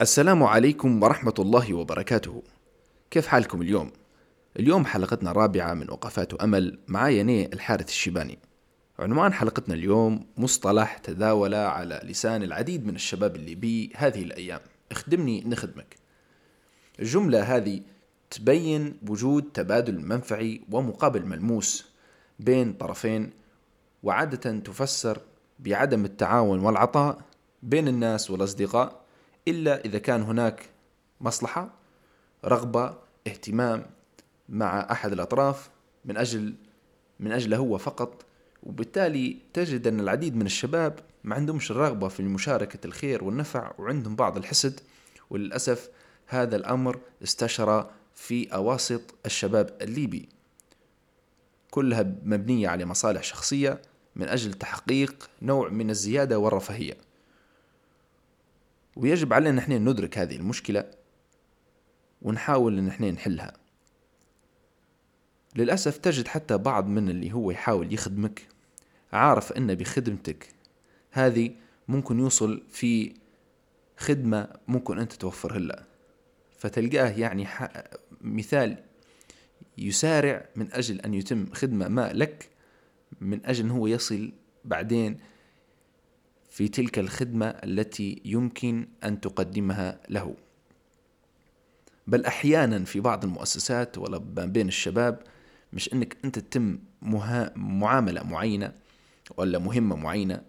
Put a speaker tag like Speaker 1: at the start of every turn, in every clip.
Speaker 1: السلام عليكم ورحمة الله وبركاته. كيف حالكم اليوم؟ اليوم حلقتنا الرابعة من وقفات أمل معايا أنا الحارث الشيباني. عنوان حلقتنا اليوم مصطلح تداول على لسان العديد من الشباب الليبي هذه الأيام. اخدمني نخدمك. الجملة هذه تبين وجود تبادل منفعي ومقابل ملموس بين طرفين وعادة تفسر بعدم التعاون والعطاء بين الناس والأصدقاء إلا إذا كان هناك مصلحة رغبة اهتمام مع أحد الأطراف من أجل من أجله هو فقط. وبالتالي تجد أن العديد من الشباب ما عندهمش الرغبة في مشاركة الخير والنفع وعندهم بعض الحسد. وللأسف هذا الأمر استشرى في أواسط الشباب الليبي. كلها مبنية على مصالح شخصية من أجل تحقيق نوع من الزيادة والرفاهية. ويجب علينا نحن ندرك هذه المشكلة ونحاول إن إحنا نحلها. للأسف تجد حتى بعض من اللي هو يحاول يخدمك عارف إن بخدمتك هذه ممكن يوصل في خدمة ممكن أنت توفرها له فتلقاه يعني مثال يسارع من أجل أن يتم خدمة ما لك من أجل أن هو يصل بعدين في تلك الخدمة التي يمكن أن تقدمها له. بل أحيانا في بعض المؤسسات ولا بين الشباب مش أنك أنت تتم معاملة معينة ولا مهمة معينة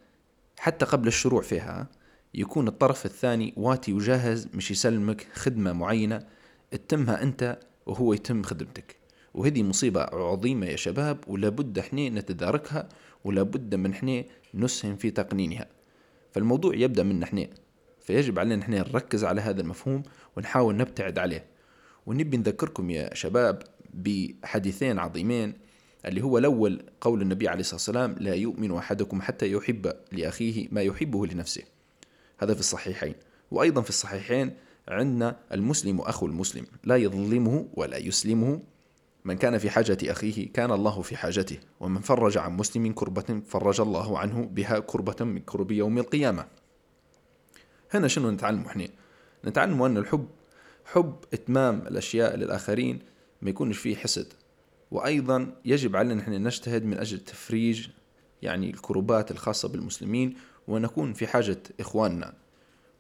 Speaker 1: حتى قبل الشروع فيها يكون الطرف الثاني واتي وجاهز مش يسلمك خدمة معينة تتمها أنت وهو يتم خدمتك. وهذه مصيبة عظيمة يا شباب ولابد إحنا نتداركها ولابد من إحنا نسهم في تقنينها. فالموضوع يبدأ من إحنا فيجب علينا نحن نركز على هذا المفهوم ونحاول نبتعد عليه. ونبي نذكركم يا شباب بحديثين عظيمين اللي هو الأول قول النبي عليه الصلاة والسلام لا يؤمن أحدكم حتى يحب لأخيه ما يحبه لنفسه. هذا في الصحيحين. وأيضا في الصحيحين عندنا المسلم أخو المسلم لا يظلمه ولا يسلمه من كان في حاجة أخيه كان الله في حاجته. ومن فرج عن مسلم كربة فرج الله عنه بها كربة من كرب يوم القيامة. هنا شنو نتعلم إحنا؟ نتعلم أن الحب حب إتمام الأشياء للآخرين ما يكونش فيه حسد. وأيضا يجب علينا نحن نجتهد من أجل تفريج يعني الكروبات الخاصة بالمسلمين ونكون في حاجة إخواننا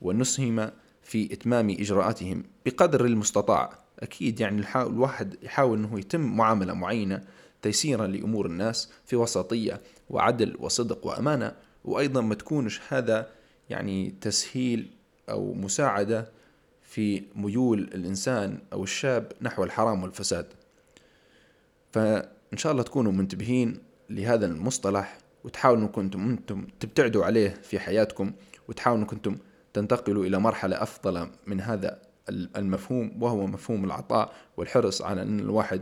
Speaker 1: ونسهم في إتمام إجراءاتهم بقدر المستطاع. أكيد يعني الواحد يحاول أنه يتم معاملة معينة تيسيرا لأمور الناس في وسطية وعدل وصدق وأمانة وأيضا ما تكونش هذا يعني تسهيل أو مساعدة في ميول الإنسان أو الشاب نحو الحرام والفساد. فإن شاء الله تكونوا منتبهين لهذا المصطلح وتحاولوا أنكم أنتم تبتعدوا عليه في حياتكم وتحاولوا أنكم تنتقلوا إلى مرحلة أفضل من هذا المفهوم وهو مفهوم العطاء والحرص على أن الواحد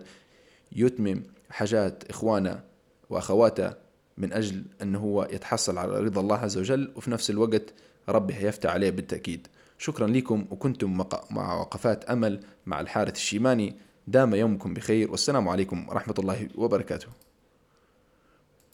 Speaker 1: يتمم حاجات إخوانه وأخواته من أجل أنه هو يتحصل على رضا الله عز وجل وفي نفس الوقت ربي هيفتح عليه بالتأكيد. شكرا لكم وكنتم مع وقفات أمل مع الحارث الشيماني. دام يومكم بخير والسلام عليكم ورحمة الله وبركاته.